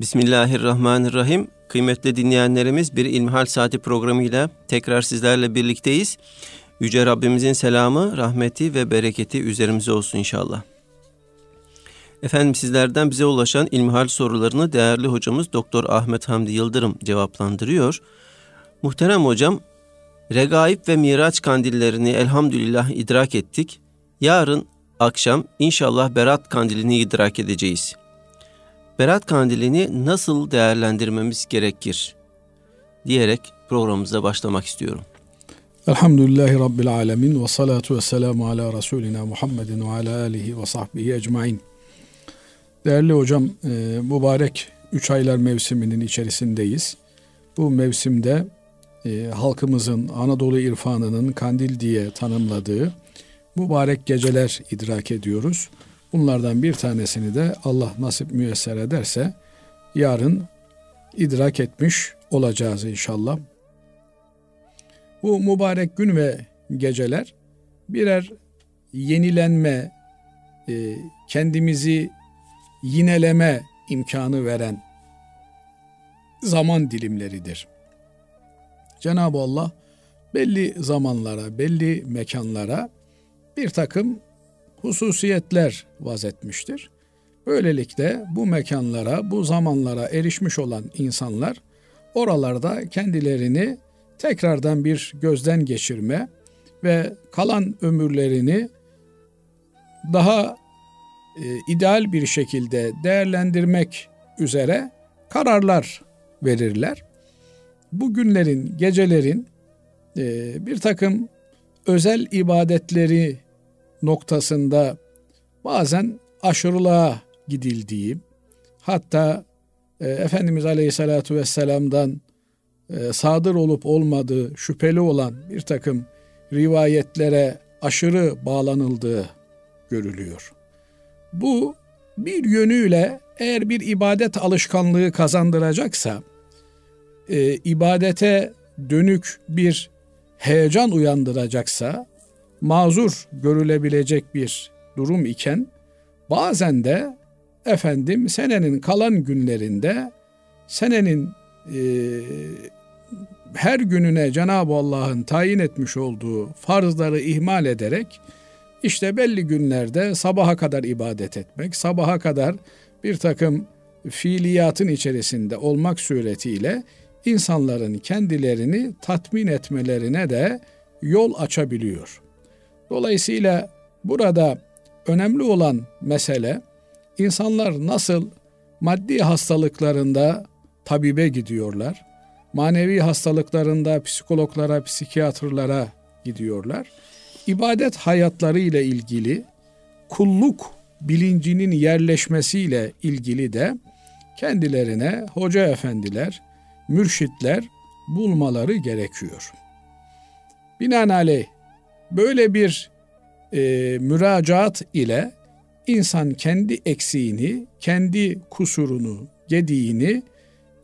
Bismillahirrahmanirrahim. Kıymetli dinleyenlerimiz bir İlmihal Saati programıyla tekrar sizlerle birlikteyiz. Yüce Rabbimizin selamı, rahmeti ve bereketi üzerimize olsun inşallah. Efendim sizlerden bize ulaşan ilmihal sorularını değerli hocamız Doktor Ahmet Hamdi Yıldırım cevaplandırıyor. Muhterem hocam, regaib ve miraç kandillerini elhamdülillah idrak ettik. Yarın akşam inşallah berat kandilini idrak edeceğiz. Berat kandilini nasıl değerlendirmemiz gerekir diyerek programımıza başlamak istiyorum. Elhamdülillahi Rabbil Alemin ve salatu ve selamu ala Resulina Muhammedin ve ala alihi ve sahbihi ecmain. Değerli hocam, e, mübarek 3 aylar mevsiminin içerisindeyiz. Bu mevsimde e, halkımızın Anadolu irfanının kandil diye tanımladığı mübarek geceler idrak ediyoruz. Bunlardan bir tanesini de Allah nasip müyesser ederse yarın idrak etmiş olacağız inşallah. Bu mübarek gün ve geceler birer yenilenme, e, kendimizi yineleme imkanı veren zaman dilimleridir. Cenab-ı Allah belli zamanlara, belli mekanlara bir takım hususiyetler vazetmiştir. Böylelikle bu mekanlara, bu zamanlara erişmiş olan insanlar oralarda kendilerini tekrardan bir gözden geçirme ve kalan ömürlerini daha e, ideal bir şekilde değerlendirmek üzere kararlar verirler. Bu günlerin, gecelerin e, bir takım özel ibadetleri noktasında bazen aşırılığa gidildiği, hatta e, Efendimiz Aleyhisselatü Vesselam'dan e, sadır olup olmadığı şüpheli olan bir takım rivayetlere aşırı bağlanıldığı görülüyor. Bu bir yönüyle eğer bir ibadet alışkanlığı kazandıracaksa, e, ibadete dönük bir heyecan uyandıracaksa, mazur görülebilecek bir durum iken, bazen de efendim senenin kalan günlerinde senenin e, her gününe Cenab-ı Allah'ın tayin etmiş olduğu farzları ihmal ederek işte belli günlerde sabaha kadar ibadet etmek, sabaha kadar bir takım fiiliyatın içerisinde olmak suretiyle insanların kendilerini tatmin etmelerine de yol açabiliyor. Dolayısıyla burada önemli olan mesele insanlar nasıl maddi hastalıklarında tabibe gidiyorlar, manevi hastalıklarında psikologlara, psikiyatrlara gidiyorlar ibadet hayatları ile ilgili kulluk bilincinin yerleşmesiyle ilgili de kendilerine hoca efendiler, mürşitler bulmaları gerekiyor. Binaenaleyh böyle bir e, müracaat ile insan kendi eksiğini, kendi kusurunu, gediğini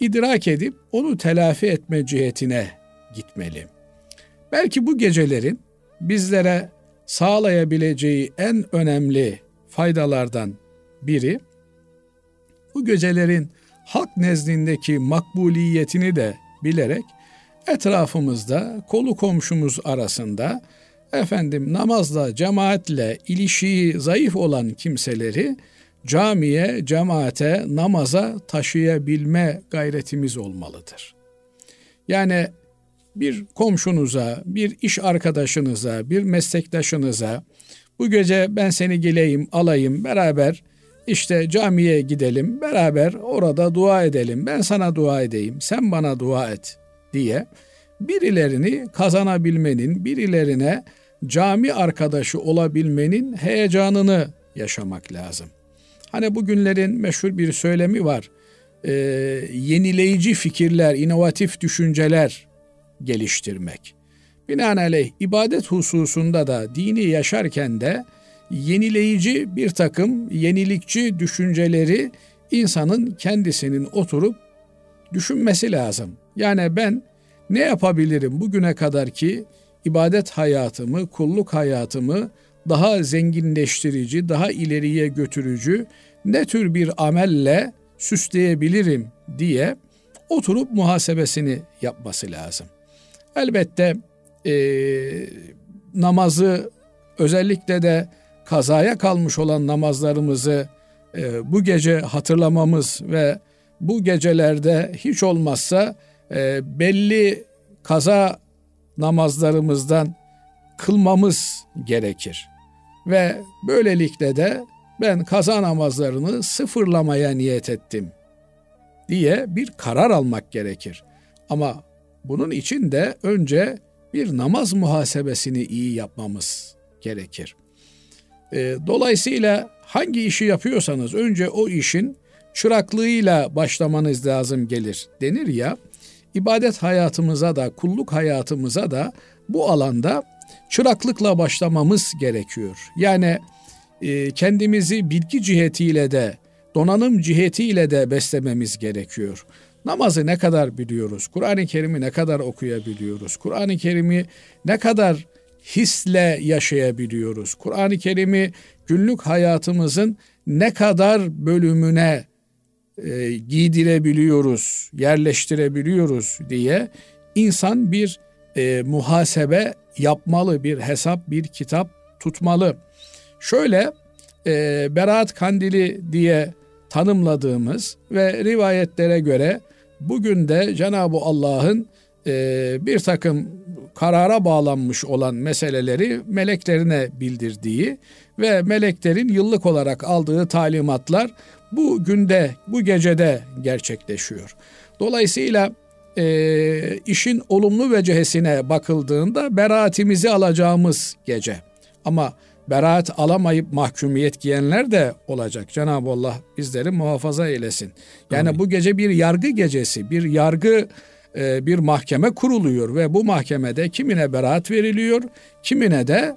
idrak edip onu telafi etme cihetine gitmeli. Belki bu gecelerin bizlere sağlayabileceği en önemli faydalardan biri bu gecelerin hak nezdindeki makbuliyetini de bilerek etrafımızda kolu komşumuz arasında efendim namazla cemaatle ilişiği zayıf olan kimseleri camiye, cemaate, namaza taşıyabilme gayretimiz olmalıdır. Yani bir komşunuza, bir iş arkadaşınıza, bir meslektaşınıza bu gece ben seni geleyim, alayım, beraber işte camiye gidelim, beraber orada dua edelim. Ben sana dua edeyim, sen bana dua et diye birilerini kazanabilmenin, birilerine cami arkadaşı olabilmenin heyecanını yaşamak lazım. Hani bugünlerin meşhur bir söylemi var. Ee, yenileyici fikirler, inovatif düşünceler geliştirmek. Binaenaleyh ibadet hususunda da dini yaşarken de yenileyici bir takım yenilikçi düşünceleri insanın kendisinin oturup düşünmesi lazım. Yani ben ne yapabilirim bugüne kadar ki ibadet hayatımı, kulluk hayatımı daha zenginleştirici, daha ileriye götürücü ne tür bir amelle süsleyebilirim diye oturup muhasebesini yapması lazım. Elbette e, namazı özellikle de kazaya kalmış olan namazlarımızı e, bu gece hatırlamamız ve bu gecelerde hiç olmazsa e, belli kaza namazlarımızdan kılmamız gerekir. Ve böylelikle de ben kaza namazlarını sıfırlamaya niyet ettim diye bir karar almak gerekir. Ama bunun için de önce bir namaz muhasebesini iyi yapmamız gerekir. E, dolayısıyla hangi işi yapıyorsanız önce o işin çıraklığıyla başlamanız lazım gelir denir ya. İbadet hayatımıza da kulluk hayatımıza da bu alanda çıraklıkla başlamamız gerekiyor. Yani e, kendimizi bilgi cihetiyle de donanım cihetiyle de beslememiz gerekiyor. Namazı ne kadar biliyoruz? Kur'an-ı Kerim'i ne kadar okuyabiliyoruz? Kur'an-ı Kerim'i ne kadar hisle yaşayabiliyoruz? Kur'an-ı Kerim'i günlük hayatımızın ne kadar bölümüne e, giydirebiliyoruz, yerleştirebiliyoruz diye insan bir e, muhasebe yapmalı, bir hesap, bir kitap tutmalı. Şöyle e, Berat Kandili diye tanımladığımız ve rivayetlere göre bugün de Cenab-ı Allah'ın e, bir takım karara bağlanmış olan meseleleri meleklerine bildirdiği ve meleklerin yıllık olarak aldığı talimatlar bu günde, bu gecede gerçekleşiyor. Dolayısıyla e, işin olumlu vecehesine bakıldığında beraatimizi alacağımız gece. Ama beraat alamayıp mahkumiyet giyenler de olacak. Cenab-ı Allah bizleri muhafaza eylesin. Yani Amin. bu gece bir yargı gecesi, bir yargı e, bir mahkeme kuruluyor ve bu mahkemede kimine beraat veriliyor, kimine de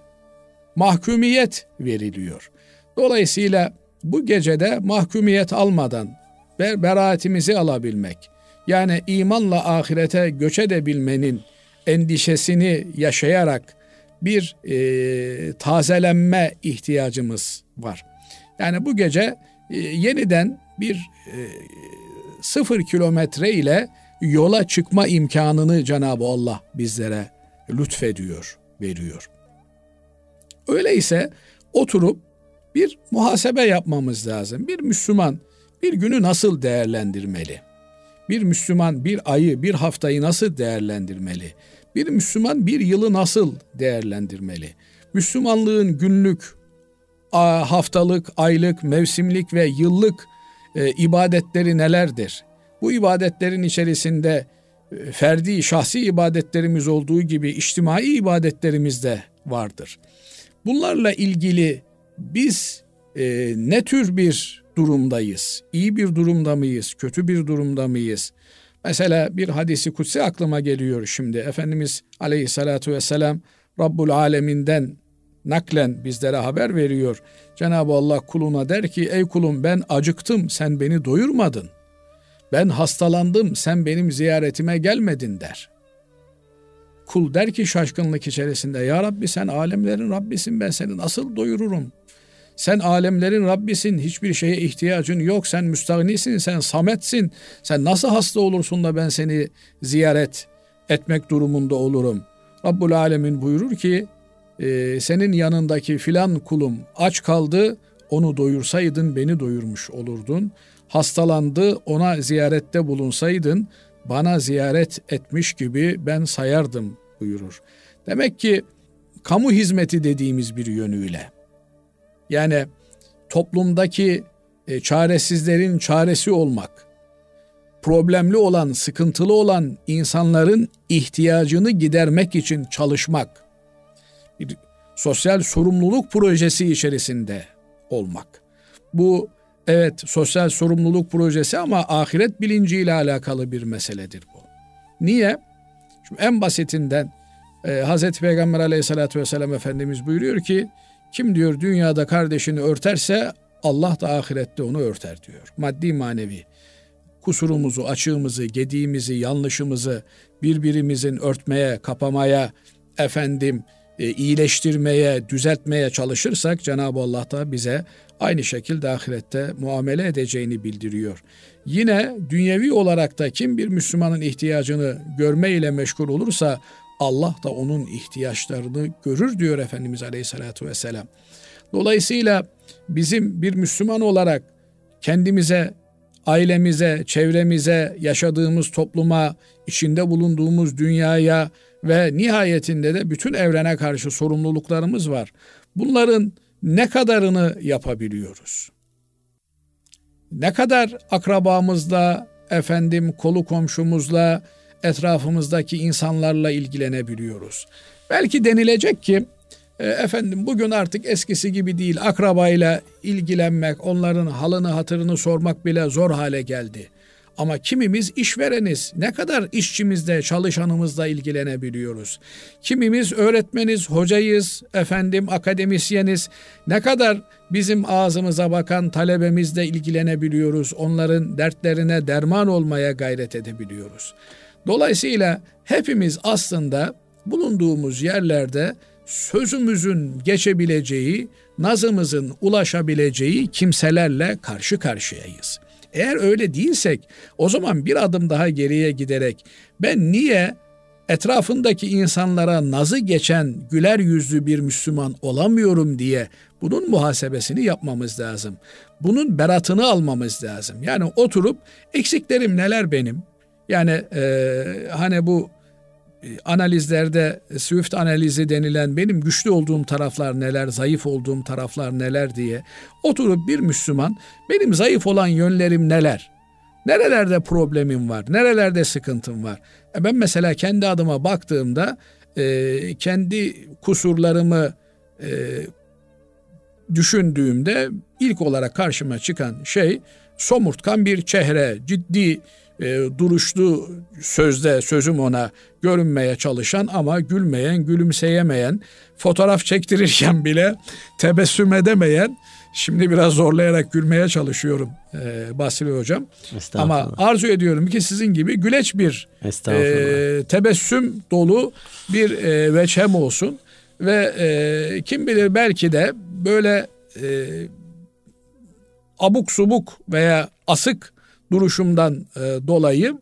mahkumiyet veriliyor. Dolayısıyla bu gecede mahkumiyet almadan ber beraatimizi alabilmek, yani imanla ahirete göç edebilmenin endişesini yaşayarak bir e, tazelenme ihtiyacımız var. Yani bu gece e, yeniden bir e, sıfır kilometre ile yola çıkma imkanını Cenab-ı Allah bizlere lütfediyor, veriyor. Öyleyse oturup bir muhasebe yapmamız lazım. Bir Müslüman bir günü nasıl değerlendirmeli? Bir Müslüman bir ayı, bir haftayı nasıl değerlendirmeli? Bir Müslüman bir yılı nasıl değerlendirmeli? Müslümanlığın günlük, haftalık, aylık, mevsimlik ve yıllık e, ibadetleri nelerdir? Bu ibadetlerin içerisinde e, ferdi, şahsi ibadetlerimiz olduğu gibi içtimai ibadetlerimiz de vardır. Bunlarla ilgili biz e, ne tür bir durumdayız? İyi bir durumda mıyız? Kötü bir durumda mıyız? Mesela bir hadisi kutsi aklıma geliyor şimdi. Efendimiz aleyhissalatu vesselam Rabbul Aleminden naklen bizlere haber veriyor. Cenab-ı Allah kuluna der ki ey kulum ben acıktım sen beni doyurmadın. Ben hastalandım sen benim ziyaretime gelmedin der. Kul der ki şaşkınlık içerisinde ya Rabbi sen alemlerin Rabbisin ben seni nasıl doyururum? Sen alemlerin Rabbisin, hiçbir şeye ihtiyacın yok. Sen müstahnisin, sen sametsin. Sen nasıl hasta olursun da ben seni ziyaret etmek durumunda olurum. Rabbul Alemin buyurur ki, e, senin yanındaki filan kulum aç kaldı, onu doyursaydın beni doyurmuş olurdun. Hastalandı, ona ziyarette bulunsaydın, bana ziyaret etmiş gibi ben sayardım buyurur. Demek ki kamu hizmeti dediğimiz bir yönüyle yani toplumdaki e, çaresizlerin çaresi olmak, problemli olan, sıkıntılı olan insanların ihtiyacını gidermek için çalışmak, bir sosyal sorumluluk projesi içerisinde olmak. Bu evet sosyal sorumluluk projesi ama ahiret bilinciyle alakalı bir meseledir bu. Niye? Şimdi en basitinden e, Hazreti Peygamber aleyhissalatü vesselam Efendimiz buyuruyor ki kim diyor dünyada kardeşini örterse Allah da ahirette onu örter diyor. Maddi manevi kusurumuzu, açığımızı, gediğimizi, yanlışımızı birbirimizin örtmeye, kapamaya, efendim e, iyileştirmeye, düzeltmeye çalışırsak Cenab-ı Allah da bize aynı şekilde ahirette muamele edeceğini bildiriyor. Yine dünyevi olarak da kim bir Müslümanın ihtiyacını görme ile meşgul olursa Allah da onun ihtiyaçlarını görür diyor Efendimiz Aleyhisselatü Vesselam. Dolayısıyla bizim bir Müslüman olarak kendimize, ailemize, çevremize, yaşadığımız topluma, içinde bulunduğumuz dünyaya ve nihayetinde de bütün evrene karşı sorumluluklarımız var. Bunların ne kadarını yapabiliyoruz? Ne kadar akrabamızla, efendim kolu komşumuzla, etrafımızdaki insanlarla ilgilenebiliyoruz? Belki denilecek ki e, efendim bugün artık eskisi gibi değil akrabayla ilgilenmek, onların halını hatırını sormak bile zor hale geldi. Ama kimimiz işvereniz. Ne kadar işçimizle, çalışanımızla ilgilenebiliyoruz. Kimimiz öğretmeniz, hocayız, efendim akademisyeniz. Ne kadar bizim ağzımıza bakan talebemizle ilgilenebiliyoruz. Onların dertlerine derman olmaya gayret edebiliyoruz. Dolayısıyla hepimiz aslında bulunduğumuz yerlerde sözümüzün geçebileceği, nazımızın ulaşabileceği kimselerle karşı karşıyayız. Eğer öyle değilsek o zaman bir adım daha geriye giderek ben niye etrafındaki insanlara nazı geçen güler yüzlü bir Müslüman olamıyorum diye bunun muhasebesini yapmamız lazım. Bunun beratını almamız lazım. Yani oturup eksiklerim neler benim? Yani e, hani bu analizlerde Swift analizi denilen benim güçlü olduğum taraflar neler, zayıf olduğum taraflar neler diye oturup bir Müslüman benim zayıf olan yönlerim neler? Nerelerde problemim var? Nerelerde sıkıntım var? E ben mesela kendi adıma baktığımda e, kendi kusurlarımı e, düşündüğümde ilk olarak karşıma çıkan şey somurtkan bir çehre, ciddi e, duruşlu sözde sözüm ona görünmeye çalışan ama gülmeyen, gülümseyemeyen, fotoğraf çektirirken bile tebessüm edemeyen Şimdi biraz zorlayarak gülmeye çalışıyorum e, Basri Hocam. Ama arzu ediyorum ki sizin gibi güleç bir e, tebessüm dolu bir e, veçhem olsun. Ve e, kim bilir belki de böyle e, abuk subuk veya asık duruşumdan e, dolayı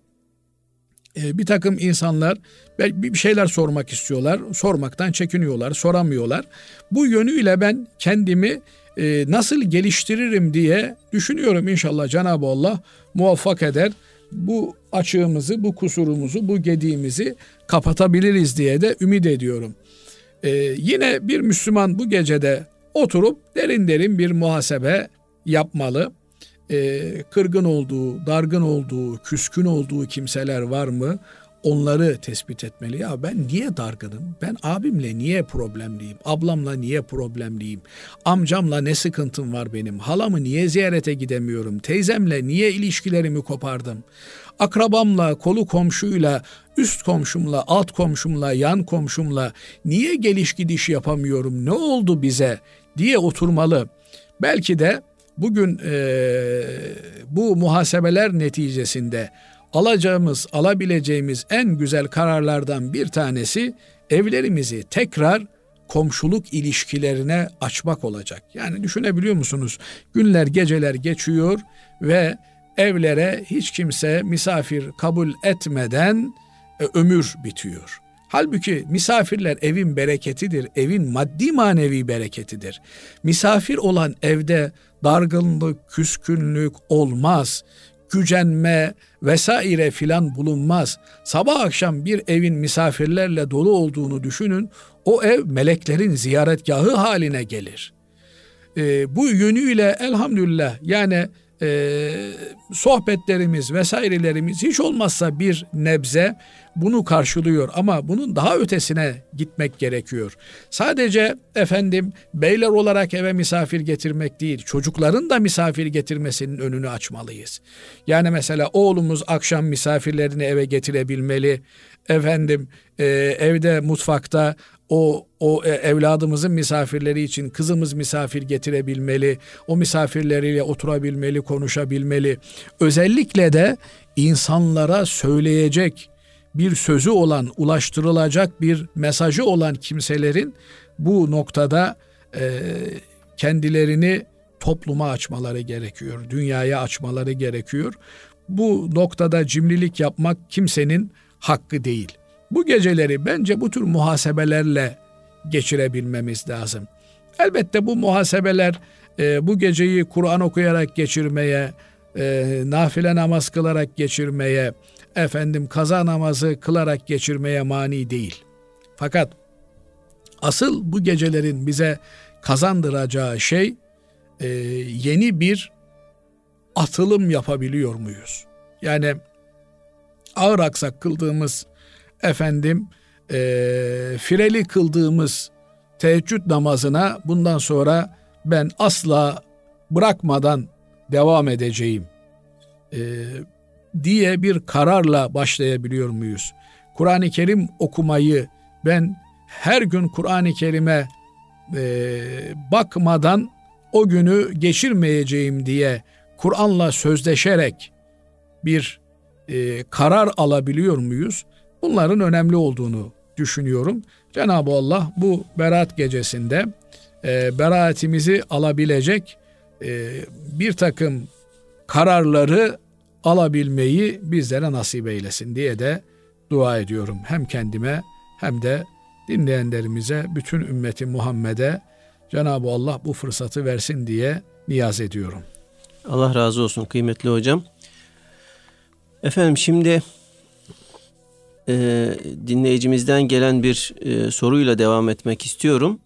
e, bir takım insanlar bir şeyler sormak istiyorlar, sormaktan çekiniyorlar, soramıyorlar. Bu yönüyle ben kendimi e, nasıl geliştiririm diye düşünüyorum inşallah Cenab-ı Allah muvaffak eder. Bu açığımızı, bu kusurumuzu, bu gediğimizi kapatabiliriz diye de ümit ediyorum. Yine bir Müslüman bu gecede oturup derin derin bir muhasebe yapmalı e, kırgın olduğu, dargın olduğu, küskün olduğu kimseler var mı? Onları tespit etmeli. Ya ben niye dargınım? Ben abimle niye problemliyim? Ablamla niye problemliyim? Amcamla ne sıkıntım var benim? Halamı niye ziyarete gidemiyorum? Teyzemle niye ilişkilerimi kopardım? Akrabamla, kolu komşuyla, üst komşumla, alt komşumla, yan komşumla niye geliş gidiş yapamıyorum? Ne oldu bize? diye oturmalı. Belki de bugün e, bu muhasebeler neticesinde alacağımız, alabileceğimiz en güzel kararlardan bir tanesi evlerimizi tekrar komşuluk ilişkilerine açmak olacak. Yani düşünebiliyor musunuz? Günler, geceler geçiyor ve evlere hiç kimse misafir kabul etmeden e, ömür bitiyor. Halbuki misafirler evin bereketidir, evin maddi manevi bereketidir. Misafir olan evde dargınlık, küskünlük olmaz. Gücenme vesaire filan bulunmaz. Sabah akşam bir evin misafirlerle dolu olduğunu düşünün. O ev meleklerin ziyaretgahı haline gelir. Ee, bu yönüyle elhamdülillah yani e, sohbetlerimiz vesairelerimiz hiç olmazsa bir nebze bunu karşılıyor ama bunun daha ötesine gitmek gerekiyor. Sadece efendim beyler olarak eve misafir getirmek değil, çocukların da misafir getirmesinin önünü açmalıyız. Yani mesela oğlumuz akşam misafirlerini eve getirebilmeli. Efendim e, evde mutfakta o o e, evladımızın misafirleri için kızımız misafir getirebilmeli, o misafirleriyle oturabilmeli, konuşabilmeli. Özellikle de insanlara söyleyecek bir sözü olan, ulaştırılacak bir mesajı olan kimselerin bu noktada e, kendilerini topluma açmaları gerekiyor, dünyaya açmaları gerekiyor. Bu noktada cimrilik yapmak kimsenin hakkı değil. Bu geceleri bence bu tür muhasebelerle geçirebilmemiz lazım. Elbette bu muhasebeler e, bu geceyi Kur'an okuyarak geçirmeye, e, nafile namaz kılarak geçirmeye, efendim kaza namazı kılarak geçirmeye mani değil. Fakat asıl bu gecelerin bize kazandıracağı şey e, yeni bir atılım yapabiliyor muyuz? Yani ağır aksak kıldığımız efendim e, fireli kıldığımız teheccüd namazına bundan sonra ben asla bırakmadan devam edeceğim e, diye bir kararla başlayabiliyor muyuz? Kur'an-ı Kerim okumayı ben her gün Kur'an-ı Kerim'e e, bakmadan o günü geçirmeyeceğim diye Kur'an'la sözleşerek bir e, karar alabiliyor muyuz? Bunların önemli olduğunu düşünüyorum. Cenab-ı Allah bu berat gecesinde e, beraatimizi alabilecek e, bir takım kararları alabilmeyi bizlere nasip eylesin diye de dua ediyorum. Hem kendime hem de dinleyenlerimize, bütün ümmeti Muhammed'e Cenab-ı Allah bu fırsatı versin diye niyaz ediyorum. Allah razı olsun kıymetli hocam. Efendim şimdi e, dinleyicimizden gelen bir e, soruyla devam etmek istiyorum.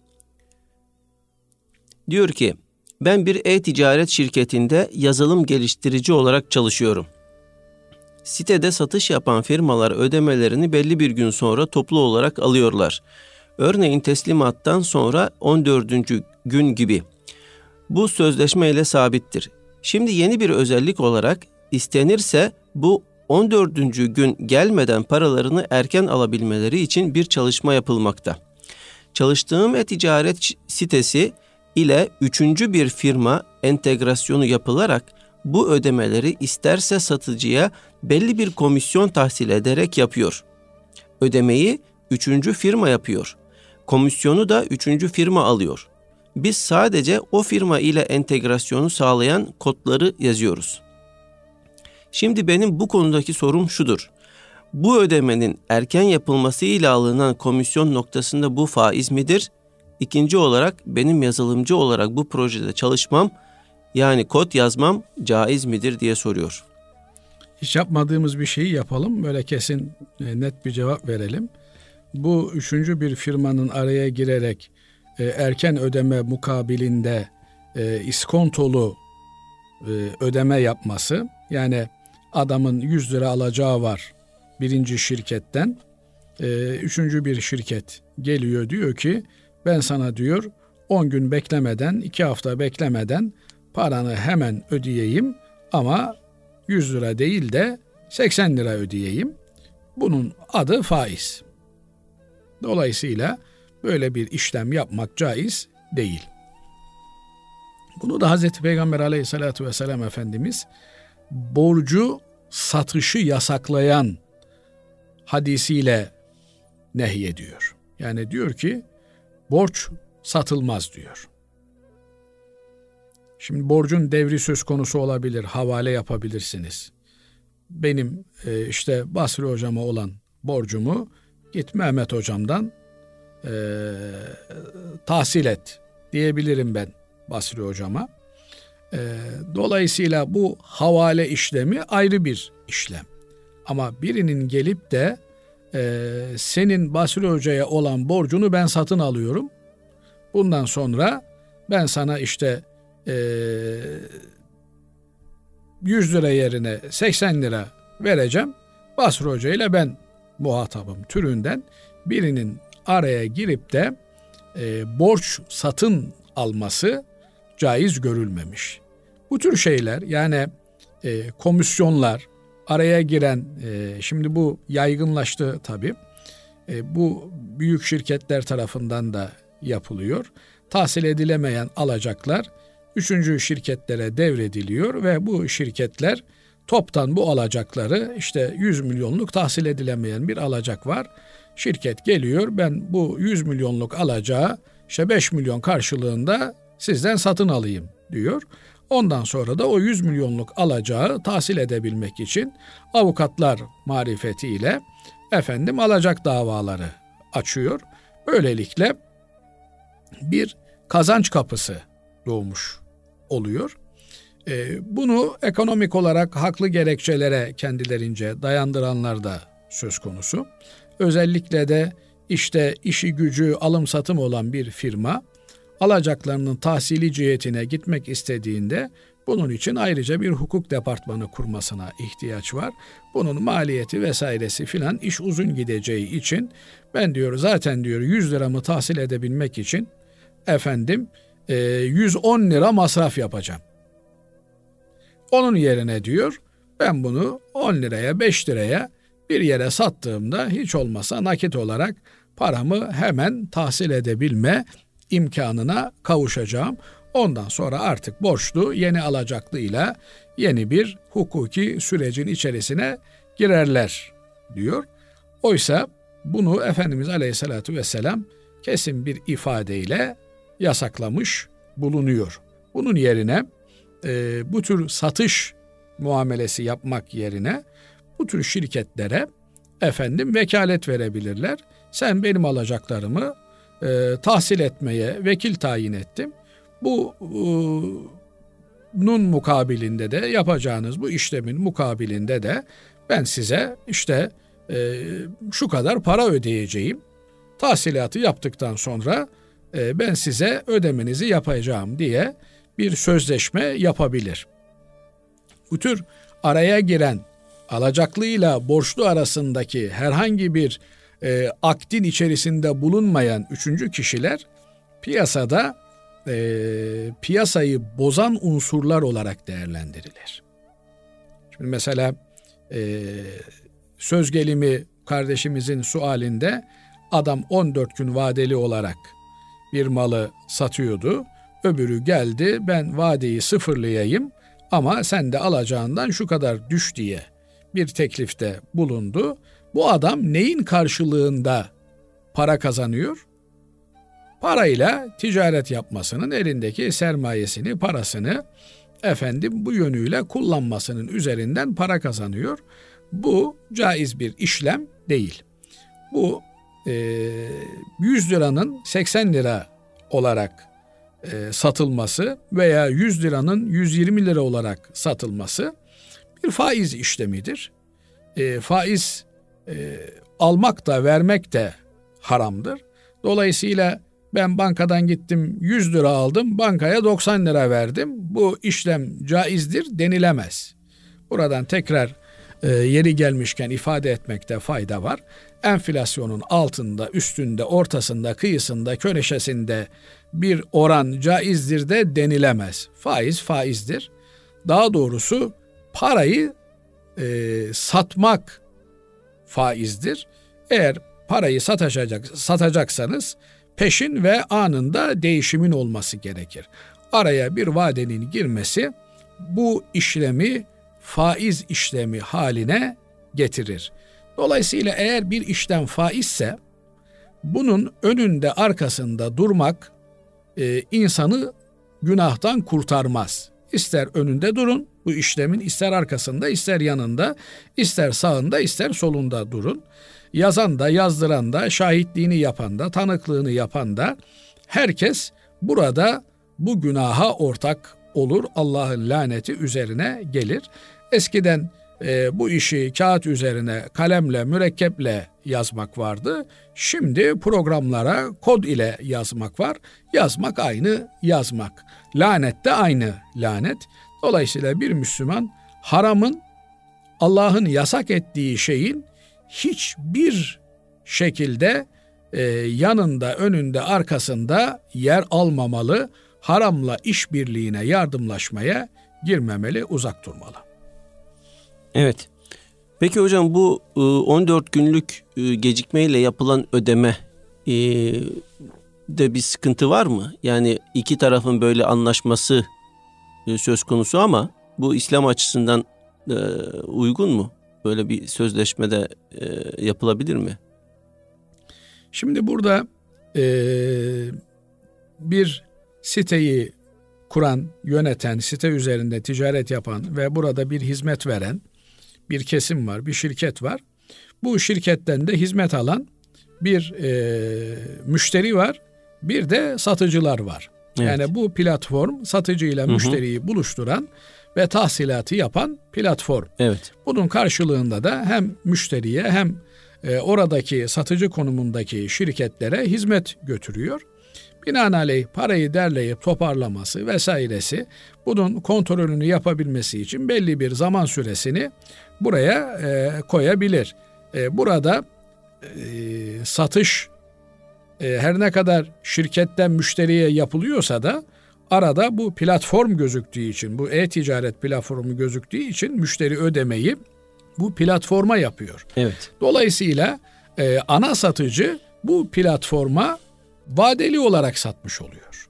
Diyor ki, ben bir e-ticaret şirketinde yazılım geliştirici olarak çalışıyorum. Sitede satış yapan firmalar ödemelerini belli bir gün sonra toplu olarak alıyorlar. Örneğin teslimattan sonra 14. gün gibi. Bu sözleşme ile sabittir. Şimdi yeni bir özellik olarak istenirse bu 14. gün gelmeden paralarını erken alabilmeleri için bir çalışma yapılmakta. Çalıştığım e-ticaret sitesi ile üçüncü bir firma entegrasyonu yapılarak bu ödemeleri isterse satıcıya belli bir komisyon tahsil ederek yapıyor. Ödemeyi üçüncü firma yapıyor. Komisyonu da üçüncü firma alıyor. Biz sadece o firma ile entegrasyonu sağlayan kodları yazıyoruz. Şimdi benim bu konudaki sorum şudur. Bu ödemenin erken yapılması ile alınan komisyon noktasında bu faiz midir? İkinci olarak benim yazılımcı olarak bu projede çalışmam yani kod yazmam caiz midir diye soruyor. Hiç yapmadığımız bir şeyi yapalım. Böyle kesin e, net bir cevap verelim. Bu üçüncü bir firmanın araya girerek e, erken ödeme mukabilinde e, iskontolu ödeme yapması yani adamın 100 lira alacağı var birinci şirketten üçüncü bir şirket geliyor diyor ki ben sana diyor 10 gün beklemeden 2 hafta beklemeden paranı hemen ödeyeyim ama 100 lira değil de 80 lira ödeyeyim. Bunun adı faiz. Dolayısıyla böyle bir işlem yapmak caiz değil. Bunu da Hazreti Peygamber aleyhissalatü vesselam Efendimiz borcu satışı yasaklayan hadisiyle nehyediyor. Yani diyor ki borç satılmaz diyor. Şimdi borcun devri söz konusu olabilir, havale yapabilirsiniz. Benim e, işte Basri hocama olan borcumu git Mehmet hocamdan e, tahsil et diyebilirim ben Basri hocama. E, dolayısıyla bu havale işlemi ayrı bir işlem. Ama birinin gelip de e, senin Basri hocaya olan borcunu ben satın alıyorum. Bundan sonra ben sana işte e, ee, 100 lira yerine 80 lira vereceğim. Basri Hoca ile ben muhatabım türünden birinin araya girip de e, borç satın alması caiz görülmemiş. Bu tür şeyler yani e, komisyonlar araya giren e, şimdi bu yaygınlaştı tabii. E, bu büyük şirketler tarafından da yapılıyor. Tahsil edilemeyen alacaklar üçüncü şirketlere devrediliyor ve bu şirketler toptan bu alacakları işte 100 milyonluk tahsil edilemeyen bir alacak var. Şirket geliyor ben bu 100 milyonluk alacağı işte 5 milyon karşılığında sizden satın alayım diyor. Ondan sonra da o 100 milyonluk alacağı tahsil edebilmek için avukatlar marifetiyle efendim alacak davaları açıyor. Böylelikle bir kazanç kapısı doğmuş oluyor. E, bunu ekonomik olarak haklı gerekçelere kendilerince dayandıranlar da söz konusu. Özellikle de işte işi gücü alım satım olan bir firma alacaklarının tahsili cihetine gitmek istediğinde bunun için ayrıca bir hukuk departmanı kurmasına ihtiyaç var. Bunun maliyeti vesairesi filan iş uzun gideceği için ben diyor zaten diyor 100 liramı tahsil edebilmek için efendim 110 lira masraf yapacağım. Onun yerine diyor ben bunu 10 liraya 5 liraya bir yere sattığımda hiç olmasa nakit olarak paramı hemen tahsil edebilme imkanına kavuşacağım. Ondan sonra artık borçlu yeni alacaklıyla yeni bir hukuki sürecin içerisine girerler diyor. Oysa bunu Efendimiz Aleyhisselatü Vesselam kesin bir ifadeyle yasaklamış bulunuyor. Bunun yerine e, bu tür satış muamelesi yapmak yerine bu tür şirketlere efendim vekalet verebilirler. Sen benim alacaklarımı e, tahsil etmeye vekil tayin ettim. Bu e, nun mukabilinde de yapacağınız bu işlemin mukabilinde de ben size işte e, şu kadar para ödeyeceğim. Tahsilatı yaptıktan sonra e, ben size ödemenizi yapacağım diye bir sözleşme yapabilir. Bu tür araya giren alacaklıyla borçlu arasındaki herhangi bir e, akdin içerisinde bulunmayan üçüncü kişiler piyasada e, piyasayı bozan unsurlar olarak değerlendirilir. Şimdi mesela e, söz gelimi kardeşimizin sualinde adam 14 gün vadeli olarak bir malı satıyordu. Öbürü geldi ben vadeyi sıfırlayayım ama sen de alacağından şu kadar düş diye bir teklifte bulundu. Bu adam neyin karşılığında para kazanıyor? Parayla ticaret yapmasının elindeki sermayesini, parasını efendim bu yönüyle kullanmasının üzerinden para kazanıyor. Bu caiz bir işlem değil. Bu e, 100 liranın 80 lira olarak e, satılması veya 100 liranın 120 lira olarak satılması bir faiz işlemidir. E, faiz e, almak da vermek de haramdır. Dolayısıyla ben bankadan gittim 100 lira aldım, bankaya 90 lira verdim. Bu işlem caizdir denilemez. Buradan tekrar e, yeri gelmişken ifade etmekte fayda var. Enflasyonun altında, üstünde, ortasında, kıyısında, köneşesinde bir oran caizdir de denilemez. Faiz faizdir. Daha doğrusu parayı e, satmak faizdir. Eğer parayı satacak, satacaksanız peşin ve anında değişimin olması gerekir. Araya bir vadenin girmesi bu işlemi faiz işlemi haline getirir. Dolayısıyla eğer bir işlem faizse bunun önünde arkasında durmak e, insanı günahtan kurtarmaz. İster önünde durun bu işlemin ister arkasında ister yanında ister sağında ister solunda durun. Yazan da yazdıran da şahitliğini yapan da tanıklığını yapan da herkes burada bu günaha ortak olur. Allah'ın laneti üzerine gelir. Eskiden e, bu işi kağıt üzerine kalemle, mürekkeple yazmak vardı. Şimdi programlara kod ile yazmak var. Yazmak aynı yazmak. Lanet de aynı lanet. Dolayısıyla bir Müslüman haramın Allah'ın yasak ettiği şeyin hiçbir şekilde e, yanında, önünde, arkasında yer almamalı. Haramla işbirliğine, yardımlaşmaya girmemeli, uzak durmalı. Evet. Peki hocam bu 14 e, günlük e, gecikmeyle yapılan ödeme e, de bir sıkıntı var mı? Yani iki tarafın böyle anlaşması söz konusu ama bu İslam açısından e, uygun mu? Böyle bir sözleşmede e, yapılabilir mi? Şimdi burada e, bir siteyi kuran, yöneten, site üzerinde ticaret yapan ve burada bir hizmet veren bir kesim var, bir şirket var. Bu şirketten de hizmet alan bir e, müşteri var, bir de satıcılar var. Evet. Yani bu platform satıcı ile müşteriyi buluşturan ve tahsilatı yapan platform. Evet. Bunun karşılığında da hem müşteriye hem e, oradaki satıcı konumundaki şirketlere hizmet götürüyor. Binaenaleyh parayı derleyip toparlaması vesairesi bunun kontrolünü yapabilmesi için belli bir zaman süresini buraya e, koyabilir. E, burada e, satış her ne kadar şirketten müşteriye yapılıyorsa da arada bu platform gözüktüğü için, bu e-ticaret platformu gözüktüğü için müşteri ödemeyi bu platforma yapıyor. Evet. Dolayısıyla e, ana satıcı bu platforma vadeli olarak satmış oluyor.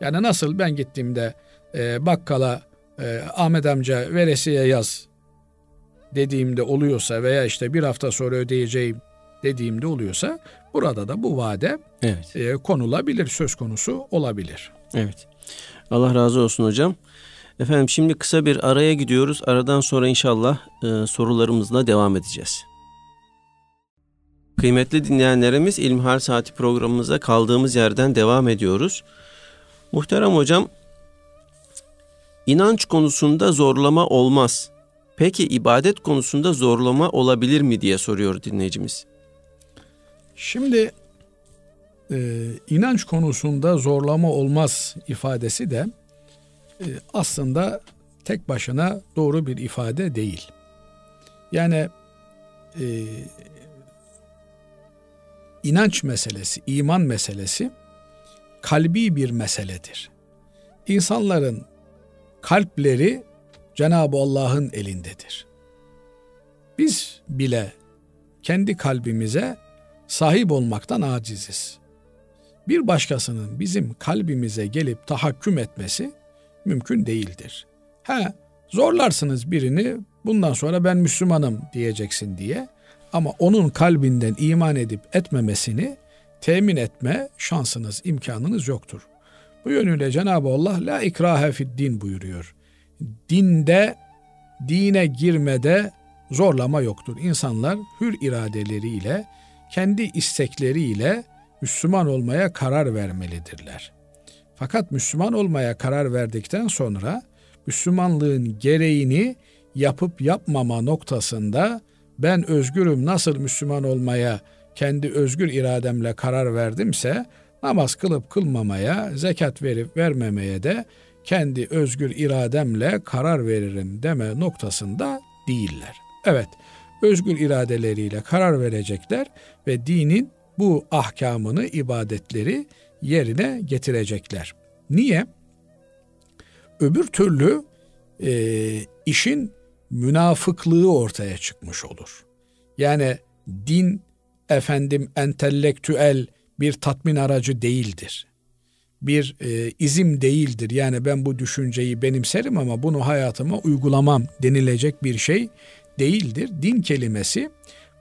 Yani nasıl ben gittiğimde e, bakkala e, Ahmet amca veresiye yaz dediğimde oluyorsa veya işte bir hafta sonra ödeyeceğim dediğimde oluyorsa burada da bu vade evet. e, konulabilir, söz konusu olabilir. Evet. Allah razı olsun hocam. Efendim şimdi kısa bir araya gidiyoruz. Aradan sonra inşallah e, sorularımızla devam edeceğiz. Kıymetli dinleyenlerimiz İlmihal Saati programımıza kaldığımız yerden devam ediyoruz. Muhterem hocam, inanç konusunda zorlama olmaz. Peki ibadet konusunda zorlama olabilir mi diye soruyor dinleyicimiz. Şimdi e, inanç konusunda zorlama olmaz ifadesi de e, aslında tek başına doğru bir ifade değil. Yani e, inanç meselesi, iman meselesi kalbi bir meseledir. İnsanların kalpleri Cenab-ı Allah'ın elindedir. Biz bile kendi kalbimize sahip olmaktan aciziz. Bir başkasının bizim kalbimize gelip tahakküm etmesi mümkün değildir. Ha zorlarsınız birini bundan sonra ben Müslümanım diyeceksin diye ama onun kalbinden iman edip etmemesini temin etme şansınız, imkanınız yoktur. Bu yönüyle Cenab-ı Allah la ikrahe fid din buyuruyor. Dinde, dine girmede zorlama yoktur. İnsanlar hür iradeleriyle, kendi istekleriyle Müslüman olmaya karar vermelidirler. Fakat Müslüman olmaya karar verdikten sonra Müslümanlığın gereğini yapıp yapmama noktasında ben özgürüm nasıl Müslüman olmaya kendi özgür irademle karar verdimse namaz kılıp kılmamaya, zekat verip vermemeye de kendi özgür irademle karar veririm deme noktasında değiller. Evet, özgür iradeleriyle karar verecekler ve dinin bu ahkamını, ibadetleri yerine getirecekler. Niye? Öbür türlü e, işin münafıklığı ortaya çıkmış olur. Yani din efendim entelektüel bir tatmin aracı değildir. Bir e, izim değildir. Yani ben bu düşünceyi benimserim ama bunu hayatıma uygulamam denilecek bir şey değildir. Din kelimesi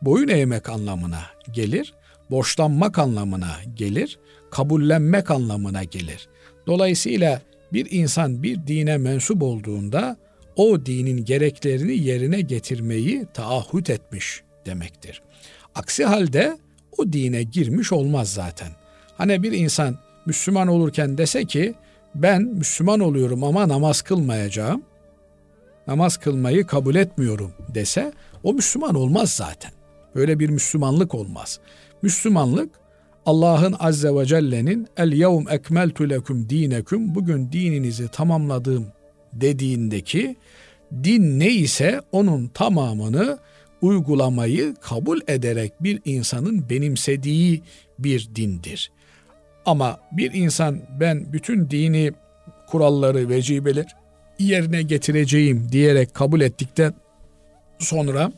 boyun eğmek anlamına gelir, borçlanmak anlamına gelir, kabullenmek anlamına gelir. Dolayısıyla bir insan bir dine mensup olduğunda o dinin gereklerini yerine getirmeyi taahhüt etmiş demektir. Aksi halde o dine girmiş olmaz zaten. Hani bir insan Müslüman olurken dese ki ben Müslüman oluyorum ama namaz kılmayacağım. Namaz kılmayı kabul etmiyorum dese o Müslüman olmaz zaten. Böyle bir Müslümanlık olmaz. Müslümanlık Allah'ın azze ve celle'nin el yevm ekmeltu lekum dinekum bugün dininizi tamamladım dediğindeki din ne ise onun tamamını uygulamayı kabul ederek bir insanın benimsediği bir dindir. Ama bir insan ben bütün dini kuralları, vecibeler yerine getireceğim diyerek kabul ettikten sonra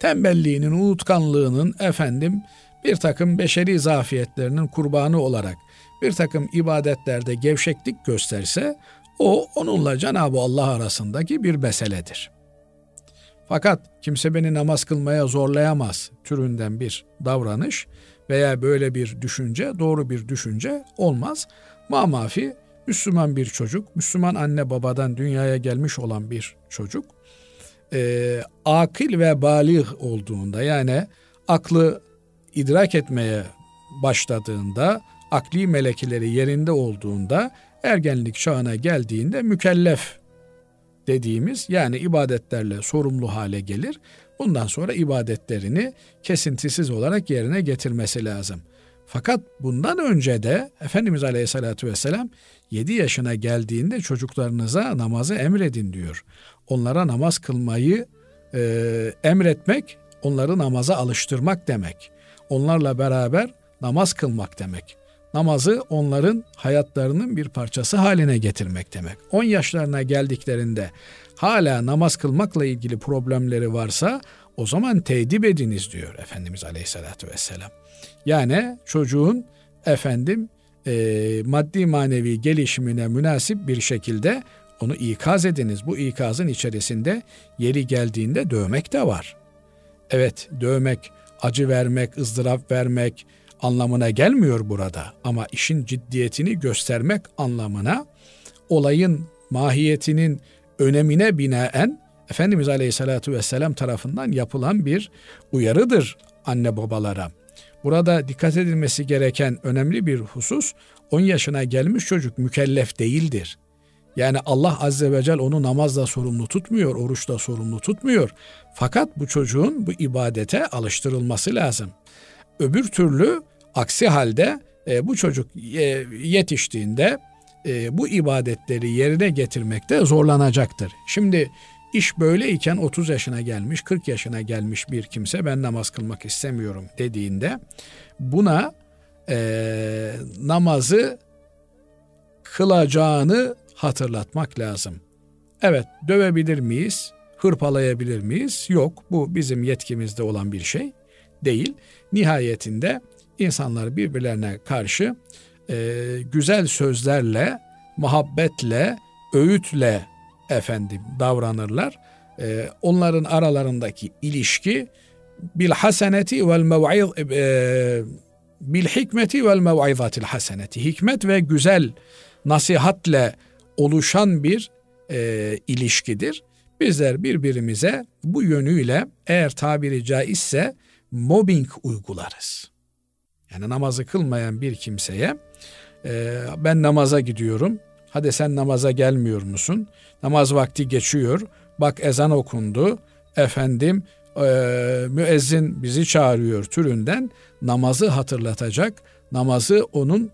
tembelliğinin, unutkanlığının efendim bir takım beşeri zafiyetlerinin kurbanı olarak bir takım ibadetlerde gevşeklik gösterse O onunla Cenab-ı Allah arasındaki bir meseledir. Fakat kimse beni namaz kılmaya zorlayamaz türünden bir davranış veya böyle bir düşünce doğru bir düşünce olmaz. Mamafi Müslüman bir çocuk, Müslüman anne babadan dünyaya gelmiş olan bir çocuk e, akil ve balih olduğunda yani aklı idrak etmeye başladığında, akli melekeleri yerinde olduğunda, ergenlik çağına geldiğinde mükellef dediğimiz yani ibadetlerle sorumlu hale gelir. Bundan sonra ibadetlerini kesintisiz olarak yerine getirmesi lazım. Fakat bundan önce de Efendimiz Aleyhisselatü Vesselam 7 yaşına geldiğinde çocuklarınıza namazı emredin diyor. Onlara namaz kılmayı e, emretmek, onları namaza alıştırmak demek. Onlarla beraber namaz kılmak demek. Namazı onların hayatlarının bir parçası haline getirmek demek. 10 yaşlarına geldiklerinde hala namaz kılmakla ilgili problemleri varsa o zaman tedip ediniz diyor Efendimiz Aleyhisselatü Vesselam. Yani çocuğun efendim e, maddi manevi gelişimine münasip bir şekilde onu ikaz ediniz. Bu ikazın içerisinde yeri geldiğinde dövmek de var. Evet dövmek, acı vermek, ızdırap vermek anlamına gelmiyor burada. Ama işin ciddiyetini göstermek anlamına olayın mahiyetinin önemine binaen Efendimiz Aleyhisselatü Vesselam tarafından yapılan bir uyarıdır anne babalara. Burada dikkat edilmesi gereken önemli bir husus 10 yaşına gelmiş çocuk mükellef değildir. Yani Allah Azze ve Celle onu namazla sorumlu tutmuyor, oruçla sorumlu tutmuyor. Fakat bu çocuğun bu ibadete alıştırılması lazım. Öbür türlü aksi halde e, bu çocuk e, yetiştiğinde e, bu ibadetleri yerine getirmekte zorlanacaktır. Şimdi İş böyleyken 30 yaşına gelmiş, 40 yaşına gelmiş bir kimse ben namaz kılmak istemiyorum dediğinde buna e, namazı kılacağını hatırlatmak lazım. Evet dövebilir miyiz? Hırpalayabilir miyiz? Yok bu bizim yetkimizde olan bir şey değil. Nihayetinde insanlar birbirlerine karşı e, güzel sözlerle, muhabbetle, öğütle efendim davranırlar. Ee, onların aralarındaki ilişki bil haseneti vel mev'iz e, bil hikmeti vel mev'izatil haseneti. Hikmet ve güzel nasihatle oluşan bir e, ilişkidir. Bizler birbirimize bu yönüyle eğer tabiri caizse mobbing uygularız. Yani namazı kılmayan bir kimseye e, ben namaza gidiyorum, hadi sen namaza gelmiyor musun? Namaz vakti geçiyor. Bak ezan okundu. Efendim müezzin bizi çağırıyor türünden namazı hatırlatacak, namazı onun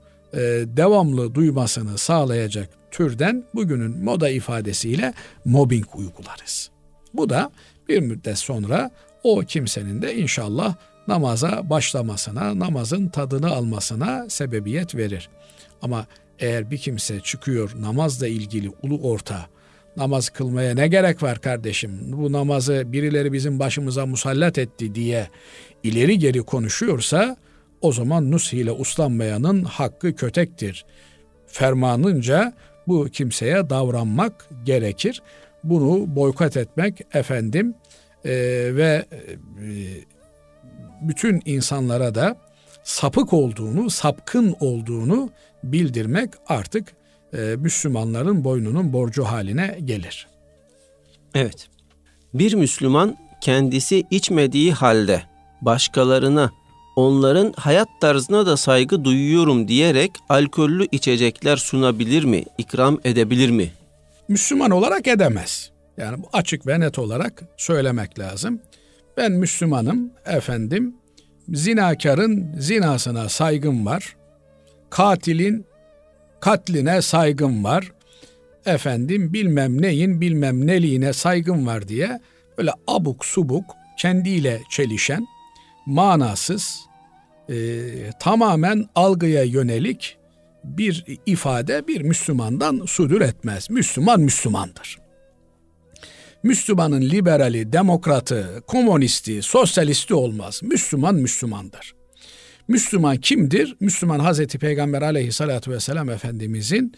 devamlı duymasını sağlayacak türden bugünün moda ifadesiyle mobbing uygularız. Bu da bir müddet sonra o kimsenin de inşallah namaza başlamasına, namazın tadını almasına sebebiyet verir. Ama eğer bir kimse çıkıyor namazla ilgili ulu orta namaz kılmaya ne gerek var kardeşim? Bu namazı birileri bizim başımıza musallat etti diye ileri geri konuşuyorsa o zaman nus ile uslanmayanın hakkı kötektir. Fermanınca bu kimseye davranmak gerekir. Bunu boykot etmek efendim e, ve e, bütün insanlara da sapık olduğunu, sapkın olduğunu bildirmek artık Müslümanların boynunun borcu haline gelir. Evet. Bir Müslüman kendisi içmediği halde başkalarına onların hayat tarzına da saygı duyuyorum diyerek alkollü içecekler sunabilir mi, ikram edebilir mi? Müslüman olarak edemez. Yani bu açık ve net olarak söylemek lazım. Ben Müslümanım efendim zinakarın zinasına saygım var. Katilin katline saygım var. Efendim bilmem neyin bilmem neliğine saygım var diye böyle abuk subuk kendiyle çelişen manasız e, tamamen algıya yönelik bir ifade bir Müslümandan sudur etmez. Müslüman Müslümandır. Müslümanın liberali, demokratı, komünisti, sosyalisti olmaz. Müslüman Müslümandır. Müslüman kimdir? Müslüman Hazreti Peygamber aleyhissalatü vesselam Efendimizin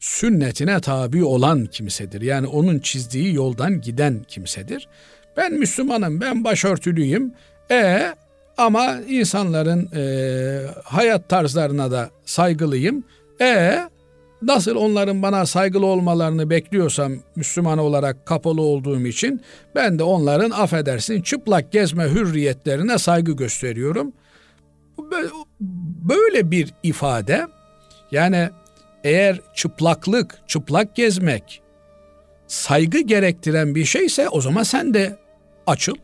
sünnetine tabi olan kimsedir. Yani onun çizdiği yoldan giden kimsedir. Ben Müslümanım, ben başörtülüyüm. E ama insanların e, hayat tarzlarına da saygılıyım. E nasıl onların bana saygılı olmalarını bekliyorsam Müslüman olarak kapalı olduğum için ben de onların affedersin çıplak gezme hürriyetlerine saygı gösteriyorum. Böyle bir ifade yani eğer çıplaklık, çıplak gezmek saygı gerektiren bir şeyse o zaman sen de açıl.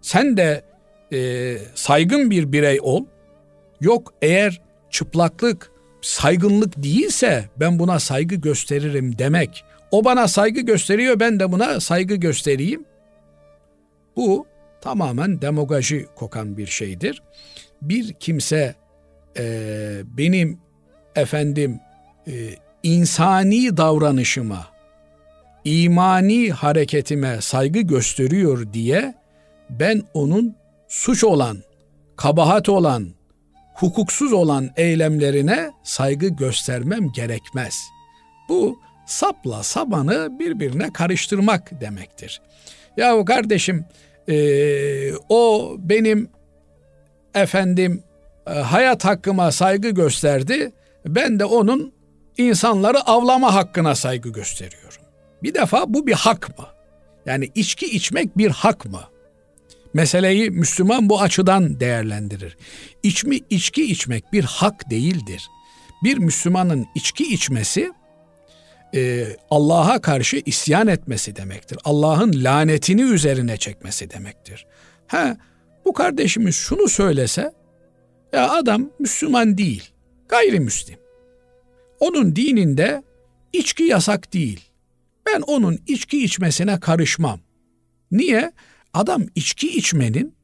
Sen de e, saygın bir birey ol. Yok eğer çıplaklık saygınlık değilse ben buna saygı gösteririm demek. O bana saygı gösteriyor ben de buna saygı göstereyim. Bu tamamen demagoji kokan bir şeydir. Bir kimse e, benim efendim e, insani davranışıma, imani hareketime saygı gösteriyor diye ben onun suç olan, kabahat olan, hukuksuz olan eylemlerine saygı göstermem gerekmez. Bu sapla sabanı birbirine karıştırmak demektir. Yahu kardeşim e, o benim efendim e, hayat hakkıma saygı gösterdi. Ben de onun insanları avlama hakkına saygı gösteriyorum. Bir defa bu bir hak mı? Yani içki içmek bir hak mı? Meseleyi Müslüman bu açıdan değerlendirir. İçmi içki içmek bir hak değildir. Bir Müslümanın içki içmesi e, Allah'a karşı isyan etmesi demektir. Allah'ın lanetini üzerine çekmesi demektir. Ha bu kardeşimiz şunu söylese ya adam Müslüman değil, gayrimüslim. Onun dininde içki yasak değil. Ben onun içki içmesine karışmam. Niye? Adam içki içmenin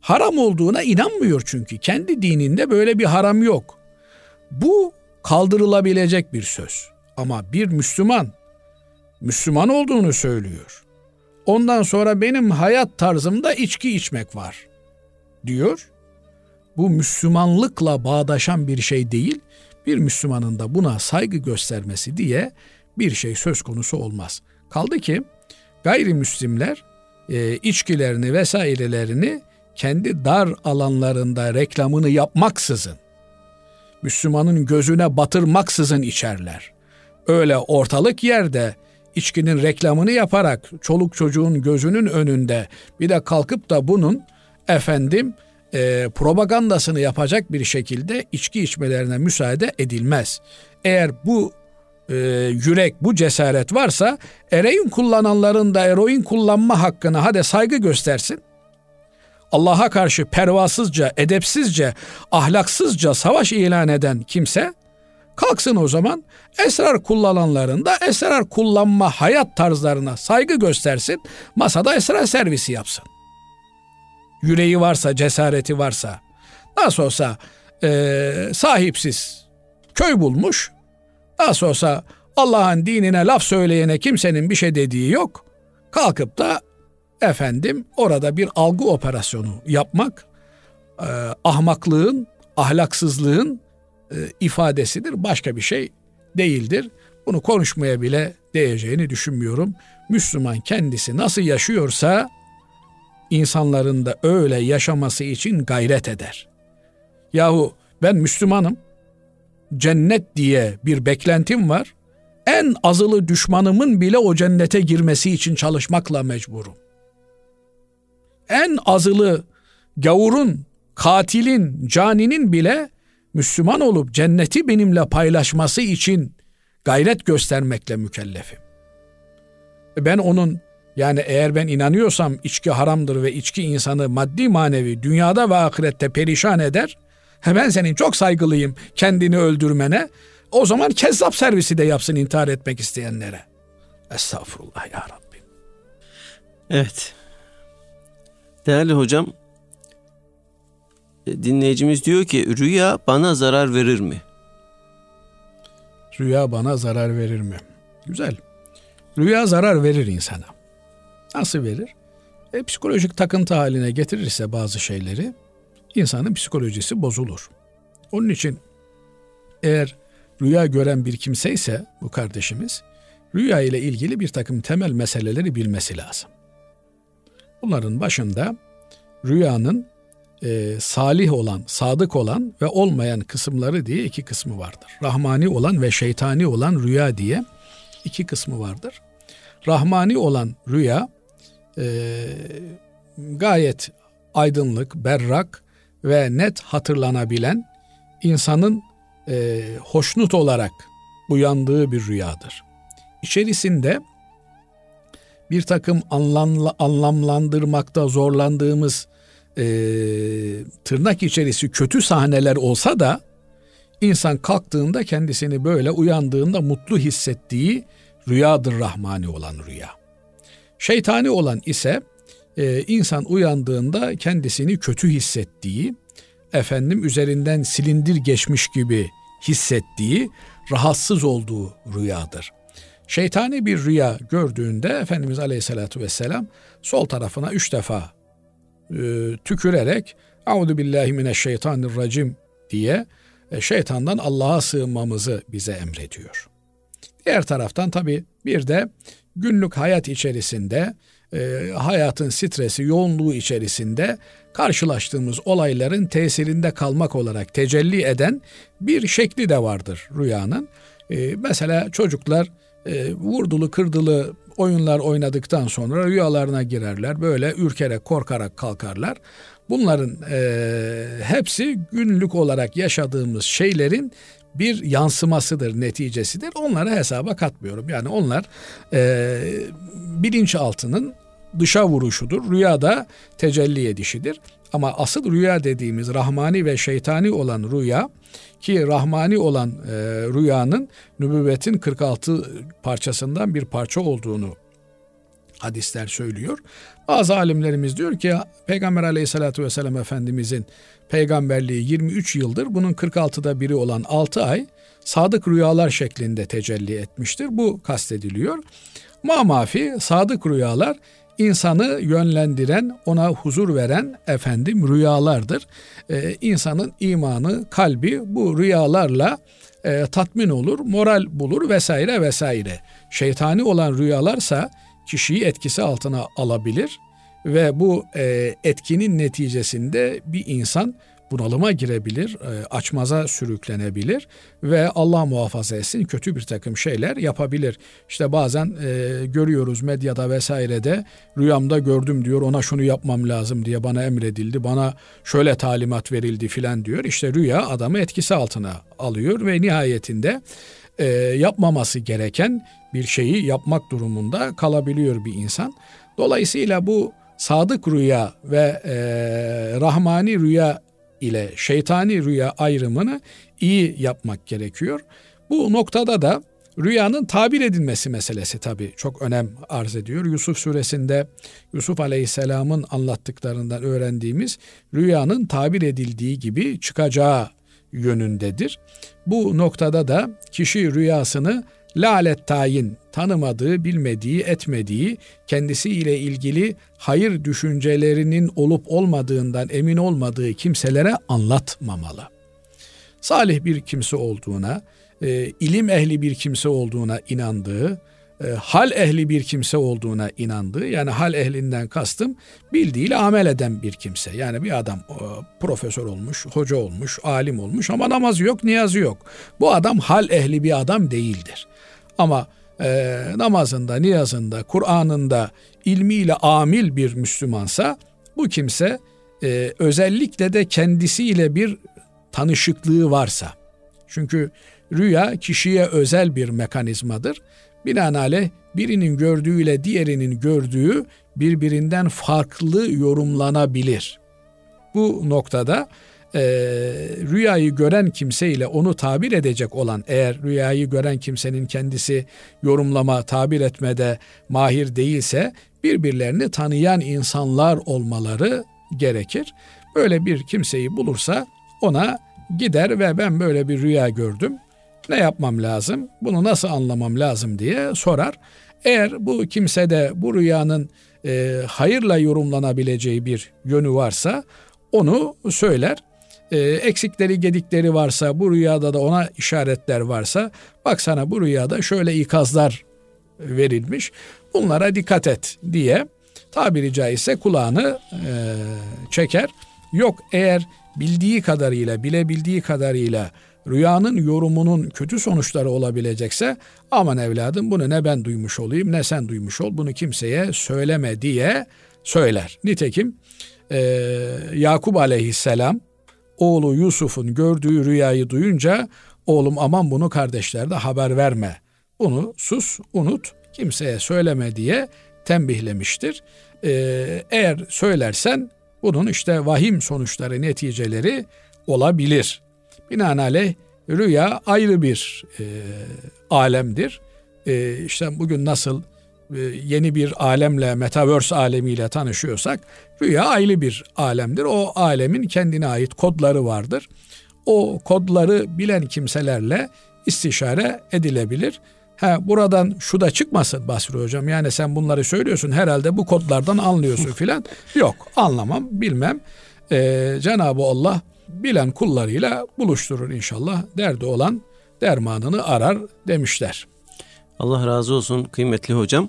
haram olduğuna inanmıyor çünkü. Kendi dininde böyle bir haram yok. Bu kaldırılabilecek bir söz. Ama bir Müslüman Müslüman olduğunu söylüyor. Ondan sonra benim hayat tarzımda içki içmek var diyor. Bu Müslümanlıkla bağdaşan bir şey değil. Bir Müslümanın da buna saygı göstermesi diye bir şey söz konusu olmaz. Kaldı ki gayrimüslimler e, içkilerini vesairelerini kendi dar alanlarında reklamını yapmaksızın, Müslümanın gözüne batırmaksızın içerler. Öyle ortalık yerde içkinin reklamını yaparak çoluk çocuğun gözünün önünde bir de kalkıp da bunun efendim e, propagandasını yapacak bir şekilde içki içmelerine müsaade edilmez. Eğer bu e, yürek, bu cesaret varsa eroin kullananların da eroin kullanma hakkına hadi saygı göstersin. Allah'a karşı pervasızca, edepsizce, ahlaksızca savaş ilan eden kimse kalksın o zaman esrar kullananların da esrar kullanma hayat tarzlarına saygı göstersin. Masada esrar servisi yapsın. Yüreği varsa, cesareti varsa. Nasıl olsa e, sahipsiz köy bulmuş, Nasıl olsa Allah'ın dinine laf söyleyene kimsenin bir şey dediği yok. Kalkıp da efendim orada bir algı operasyonu yapmak e, ahmaklığın, ahlaksızlığın e, ifadesidir. Başka bir şey değildir. Bunu konuşmaya bile değeceğini düşünmüyorum. Müslüman kendisi nasıl yaşıyorsa insanların da öyle yaşaması için gayret eder. Yahu ben Müslümanım cennet diye bir beklentim var. En azılı düşmanımın bile o cennete girmesi için çalışmakla mecburum. En azılı gavurun, katilin, caninin bile Müslüman olup cenneti benimle paylaşması için gayret göstermekle mükellefim. Ben onun yani eğer ben inanıyorsam içki haramdır ve içki insanı maddi manevi dünyada ve ahirette perişan eder, ben senin çok saygılıyım kendini öldürmene. O zaman kezzap servisi de yapsın intihar etmek isteyenlere. Estağfurullah ya Rabbi. Evet. Değerli hocam, e, dinleyicimiz diyor ki rüya bana zarar verir mi? Rüya bana zarar verir mi? Güzel. Rüya zarar verir insana. Nasıl verir? E, psikolojik takıntı haline getirirse bazı şeyleri insanın psikolojisi bozulur. Onun için eğer rüya gören bir kimse ise bu kardeşimiz rüya ile ilgili bir takım temel meseleleri bilmesi lazım. Bunların başında rüyanın e, salih olan, sadık olan ve olmayan kısımları diye iki kısmı vardır. Rahmani olan ve şeytani olan rüya diye iki kısmı vardır. Rahmani olan rüya e, gayet aydınlık, berrak ve net hatırlanabilen insanın e, hoşnut olarak uyandığı bir rüyadır. İçerisinde bir takım anlamla, anlamlandırmakta zorlandığımız e, tırnak içerisi kötü sahneler olsa da insan kalktığında kendisini böyle uyandığında mutlu hissettiği rüyadır rahmani olan rüya. Şeytani olan ise e, insan uyandığında kendisini kötü hissettiği, efendim üzerinden silindir geçmiş gibi hissettiği, rahatsız olduğu rüyadır. Şeytani bir rüya gördüğünde Efendimiz Aleyhisselatü Vesselam sol tarafına üç defa e, tükürerek Euzu billahi mineşşeytanirracim diye e, şeytandan Allah'a sığınmamızı bize emrediyor. Diğer taraftan tabi bir de günlük hayat içerisinde e, hayatın stresi, yoğunluğu içerisinde karşılaştığımız olayların tesirinde kalmak olarak tecelli eden bir şekli de vardır rüyanın. E, mesela çocuklar e, vurdulu kırdılı oyunlar oynadıktan sonra rüyalarına girerler. Böyle ürkerek korkarak kalkarlar. Bunların e, hepsi günlük olarak yaşadığımız şeylerin bir yansımasıdır, neticesidir. Onları hesaba katmıyorum. Yani onlar e, bilinçaltının dışa vuruşudur. Rüyada tecelli edişidir. Ama asıl rüya dediğimiz rahmani ve şeytani olan rüya ki rahmani olan e, rüyanın nübüvvetin 46 parçasından bir parça olduğunu hadisler söylüyor. Bazı alimlerimiz diyor ki Peygamber aleyhissalatü vesselam Efendimizin peygamberliği 23 yıldır bunun 46'da biri olan 6 ay sadık rüyalar şeklinde tecelli etmiştir. Bu kastediliyor. Mamafi sadık rüyalar insanı yönlendiren, ona huzur veren efendim rüyalardır. Ee, insanın imanı, kalbi bu rüyalarla e, tatmin olur, moral bulur vesaire vesaire. Şeytani olan rüyalarsa kişiyi etkisi altına alabilir ve bu e, etkinin neticesinde bir insan bunalıma girebilir, e, açmaza sürüklenebilir ve Allah muhafaza etsin kötü bir takım şeyler yapabilir. İşte bazen e, görüyoruz medyada vesairede rüyamda gördüm diyor ona şunu yapmam lazım diye bana emredildi, bana şöyle talimat verildi filan diyor. İşte rüya adamı etkisi altına alıyor ve nihayetinde e, yapmaması gereken bir şeyi yapmak durumunda kalabiliyor bir insan. Dolayısıyla bu sadık rüya ve e, rahmani rüya ile şeytani rüya ayrımını iyi yapmak gerekiyor. Bu noktada da rüyanın tabir edilmesi meselesi tabii çok önem arz ediyor. Yusuf suresinde Yusuf Aleyhisselam'ın anlattıklarından öğrendiğimiz rüyanın tabir edildiği gibi çıkacağı yönündedir. Bu noktada da kişi rüyasını lalet tayin, tanımadığı, bilmediği, etmediği, kendisiyle ilgili hayır düşüncelerinin olup olmadığından emin olmadığı kimselere anlatmamalı. Salih bir kimse olduğuna, e, ilim ehli bir kimse olduğuna inandığı, e, hal ehli bir kimse olduğuna inandığı, yani hal ehlinden kastım bildiğiyle amel eden bir kimse. Yani bir adam e, profesör olmuş, hoca olmuş, alim olmuş ama namazı yok, niyazı yok. Bu adam hal ehli bir adam değildir. Ama e, namazında, niyazında, Kur'an'ında ilmiyle amil bir Müslümansa bu kimse e, özellikle de kendisiyle bir tanışıklığı varsa. Çünkü rüya kişiye özel bir mekanizmadır. Binaenaleyh birinin gördüğüyle diğerinin gördüğü birbirinden farklı yorumlanabilir. Bu noktada e, rüyayı gören kimse ile onu tabir edecek olan eğer rüyayı gören kimsenin kendisi yorumlama, tabir etmede mahir değilse birbirlerini tanıyan insanlar olmaları gerekir. Böyle bir kimseyi bulursa ona gider ve ben böyle bir rüya gördüm. Ne yapmam lazım? Bunu nasıl anlamam lazım diye sorar. Eğer bu kimsede bu rüyanın e, hayırla yorumlanabileceği bir yönü varsa onu söyler e, eksikleri gedikleri varsa bu rüyada da ona işaretler varsa bak sana bu rüyada şöyle ikazlar verilmiş bunlara dikkat et diye tabiri caizse kulağını e, çeker. Yok eğer bildiği kadarıyla bilebildiği kadarıyla rüyanın yorumunun kötü sonuçları olabilecekse aman evladım bunu ne ben duymuş olayım ne sen duymuş ol bunu kimseye söyleme diye söyler. Nitekim e, Yakup aleyhisselam oğlu Yusuf'un gördüğü rüyayı duyunca oğlum aman bunu kardeşlerine haber verme. Bunu sus unut kimseye söyleme diye tembihlemiştir. Ee, eğer söylersen bunun işte vahim sonuçları neticeleri olabilir. Binaenaleyh rüya ayrı bir e, alemdir. E, işte bugün nasıl yeni bir alemle, metaverse alemiyle tanışıyorsak rüya ayrı bir alemdir. O alemin kendine ait kodları vardır. O kodları bilen kimselerle istişare edilebilir. Ha, buradan şu da çıkmasın Basri Hocam. Yani sen bunları söylüyorsun herhalde bu kodlardan anlıyorsun filan. Yok anlamam bilmem. Ee, Cenab-ı Allah bilen kullarıyla buluşturur inşallah. Derdi olan dermanını arar demişler. Allah razı olsun kıymetli hocam.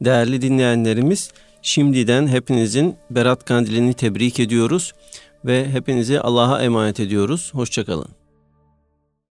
Değerli dinleyenlerimiz şimdiden hepinizin Berat Kandilini tebrik ediyoruz ve hepinizi Allah'a emanet ediyoruz. Hoşçakalın.